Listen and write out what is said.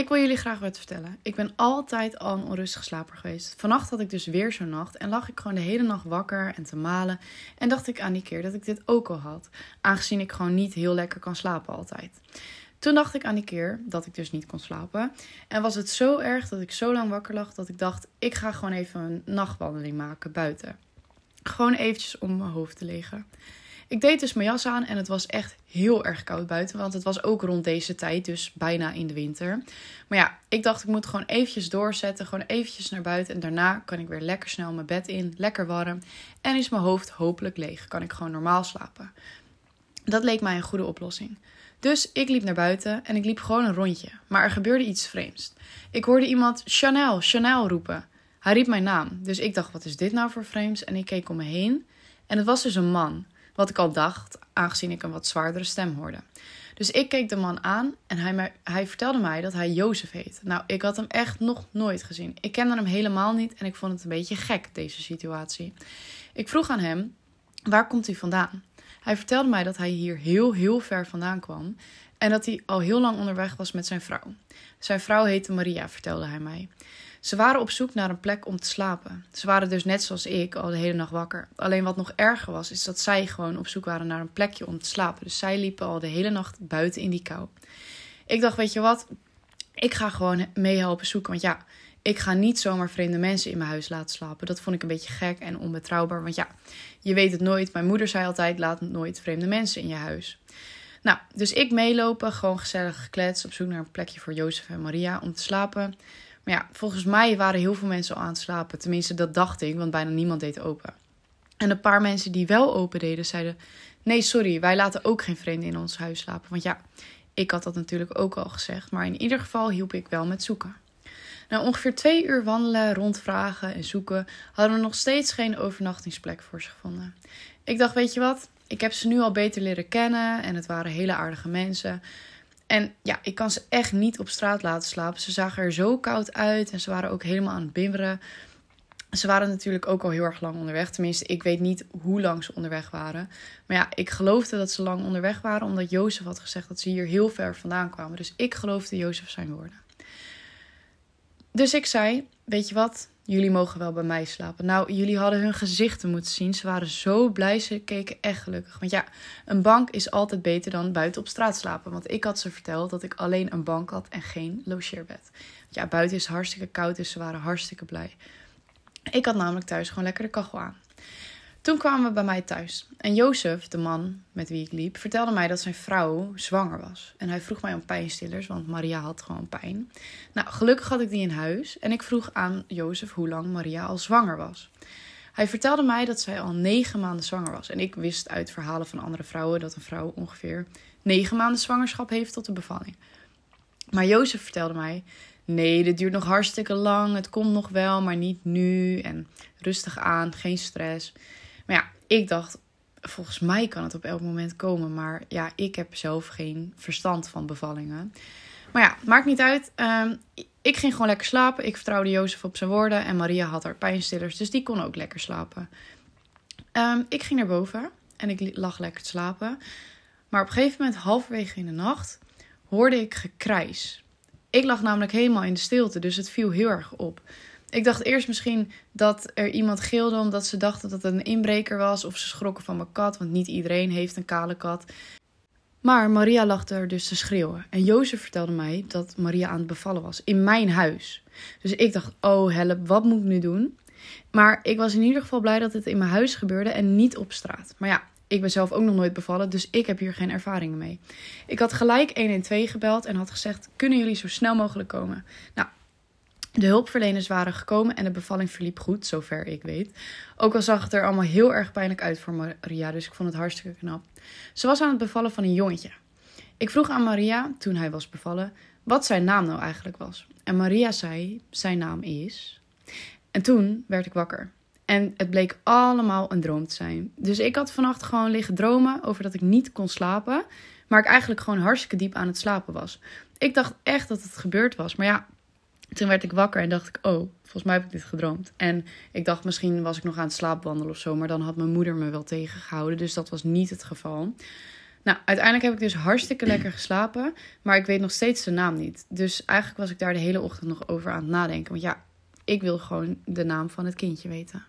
Ik wil jullie graag wat vertellen. Ik ben altijd al een onrustige slaper geweest. Vannacht had ik dus weer zo'n nacht en lag ik gewoon de hele nacht wakker en te malen. En dacht ik aan die keer dat ik dit ook al had, aangezien ik gewoon niet heel lekker kan slapen altijd. Toen dacht ik aan die keer dat ik dus niet kon slapen. En was het zo erg dat ik zo lang wakker lag dat ik dacht: ik ga gewoon even een nachtwandeling maken buiten. Gewoon eventjes om mijn hoofd te liggen. Ik deed dus mijn jas aan en het was echt heel erg koud buiten. Want het was ook rond deze tijd, dus bijna in de winter. Maar ja, ik dacht ik moet gewoon eventjes doorzetten. Gewoon eventjes naar buiten. En daarna kan ik weer lekker snel mijn bed in. Lekker warm. En is mijn hoofd hopelijk leeg. Kan ik gewoon normaal slapen. Dat leek mij een goede oplossing. Dus ik liep naar buiten en ik liep gewoon een rondje. Maar er gebeurde iets vreemds. Ik hoorde iemand Chanel, Chanel roepen. Hij riep mijn naam. Dus ik dacht, wat is dit nou voor vreemds? En ik keek om me heen. En het was dus een man. Wat ik al dacht, aangezien ik een wat zwaardere stem hoorde. Dus ik keek de man aan en hij, hij vertelde mij dat hij Jozef heet. Nou, ik had hem echt nog nooit gezien. Ik kende hem helemaal niet en ik vond het een beetje gek, deze situatie. Ik vroeg aan hem, waar komt hij vandaan? Hij vertelde mij dat hij hier heel, heel ver vandaan kwam en dat hij al heel lang onderweg was met zijn vrouw. Zijn vrouw heette Maria, vertelde hij mij. Ze waren op zoek naar een plek om te slapen. Ze waren dus net zoals ik al de hele nacht wakker. Alleen wat nog erger was, is dat zij gewoon op zoek waren naar een plekje om te slapen. Dus zij liepen al de hele nacht buiten in die kou. Ik dacht, weet je wat? Ik ga gewoon meehelpen zoeken. Want ja, ik ga niet zomaar vreemde mensen in mijn huis laten slapen. Dat vond ik een beetje gek en onbetrouwbaar. Want ja, je weet het nooit. Mijn moeder zei altijd: laat nooit vreemde mensen in je huis. Nou, dus ik meelopen, gewoon gezellig gekletst, op zoek naar een plekje voor Jozef en Maria om te slapen. Maar ja, volgens mij waren heel veel mensen al aan het slapen. Tenminste, dat dacht ik, want bijna niemand deed open. En een paar mensen die wel open deden, zeiden: Nee, sorry, wij laten ook geen vreemden in ons huis slapen. Want ja, ik had dat natuurlijk ook al gezegd. Maar in ieder geval hielp ik wel met zoeken. Na ongeveer twee uur wandelen, rondvragen en zoeken, hadden we nog steeds geen overnachtingsplek voor ze gevonden. Ik dacht, weet je wat? Ik heb ze nu al beter leren kennen en het waren hele aardige mensen. En ja, ik kan ze echt niet op straat laten slapen. Ze zagen er zo koud uit en ze waren ook helemaal aan het bimberen. Ze waren natuurlijk ook al heel erg lang onderweg. Tenminste, ik weet niet hoe lang ze onderweg waren. Maar ja, ik geloofde dat ze lang onderweg waren, omdat Jozef had gezegd dat ze hier heel ver vandaan kwamen. Dus ik geloofde Jozef zijn woorden. Dus ik zei: Weet je wat? Jullie mogen wel bij mij slapen. Nou, jullie hadden hun gezichten moeten zien. Ze waren zo blij. Ze keken echt gelukkig. Want ja, een bank is altijd beter dan buiten op straat slapen. Want ik had ze verteld dat ik alleen een bank had en geen logeerbed. Want ja, buiten is hartstikke koud, dus ze waren hartstikke blij. Ik had namelijk thuis gewoon lekker de kachel aan. Toen kwamen we bij mij thuis. En Jozef, de man met wie ik liep, vertelde mij dat zijn vrouw zwanger was. En hij vroeg mij om pijnstillers, want Maria had gewoon pijn. Nou, gelukkig had ik die in huis. En ik vroeg aan Jozef hoe lang Maria al zwanger was. Hij vertelde mij dat zij al negen maanden zwanger was. En ik wist uit verhalen van andere vrouwen dat een vrouw ongeveer negen maanden zwangerschap heeft tot de bevalling. Maar Jozef vertelde mij: nee, dit duurt nog hartstikke lang. Het komt nog wel, maar niet nu. En rustig aan, geen stress. Maar ja, ik dacht, volgens mij kan het op elk moment komen. Maar ja, ik heb zelf geen verstand van bevallingen. Maar ja, maakt niet uit. Ehm, ik ging gewoon lekker slapen. Ik vertrouwde Jozef op zijn woorden. En Maria had haar pijnstillers, dus die kon ook lekker slapen. Ehm, ik ging naar boven en ik lag lekker te slapen. Maar op een gegeven moment, halverwege in de nacht, hoorde ik gekrijs. Ik lag namelijk helemaal in de stilte, dus het viel heel erg op. Ik dacht eerst misschien dat er iemand gilde omdat ze dachten dat het een inbreker was. Of ze schrokken van mijn kat, want niet iedereen heeft een kale kat. Maar Maria lag er dus te schreeuwen. En Jozef vertelde mij dat Maria aan het bevallen was. In mijn huis. Dus ik dacht, oh help, wat moet ik nu doen? Maar ik was in ieder geval blij dat het in mijn huis gebeurde en niet op straat. Maar ja, ik ben zelf ook nog nooit bevallen, dus ik heb hier geen ervaringen mee. Ik had gelijk 112 gebeld en had gezegd: Kunnen jullie zo snel mogelijk komen? Nou, de hulpverleners waren gekomen en de bevalling verliep goed, zover ik weet. Ook al zag het er allemaal heel erg pijnlijk uit voor Maria, dus ik vond het hartstikke knap. Ze was aan het bevallen van een jongetje. Ik vroeg aan Maria, toen hij was bevallen, wat zijn naam nou eigenlijk was. En Maria zei: Zijn naam is. En toen werd ik wakker. En het bleek allemaal een droom te zijn. Dus ik had vannacht gewoon liggen dromen over dat ik niet kon slapen. Maar ik eigenlijk gewoon hartstikke diep aan het slapen was. Ik dacht echt dat het gebeurd was. Maar ja, toen werd ik wakker en dacht ik, oh, volgens mij heb ik dit gedroomd. En ik dacht, misschien was ik nog aan het slaapwandelen of zo, maar dan had mijn moeder me wel tegengehouden. Dus dat was niet het geval. Nou, uiteindelijk heb ik dus hartstikke lekker geslapen. Maar ik weet nog steeds de naam niet. Dus eigenlijk was ik daar de hele ochtend nog over aan het nadenken. Want ja, ik wil gewoon de naam van het kindje weten.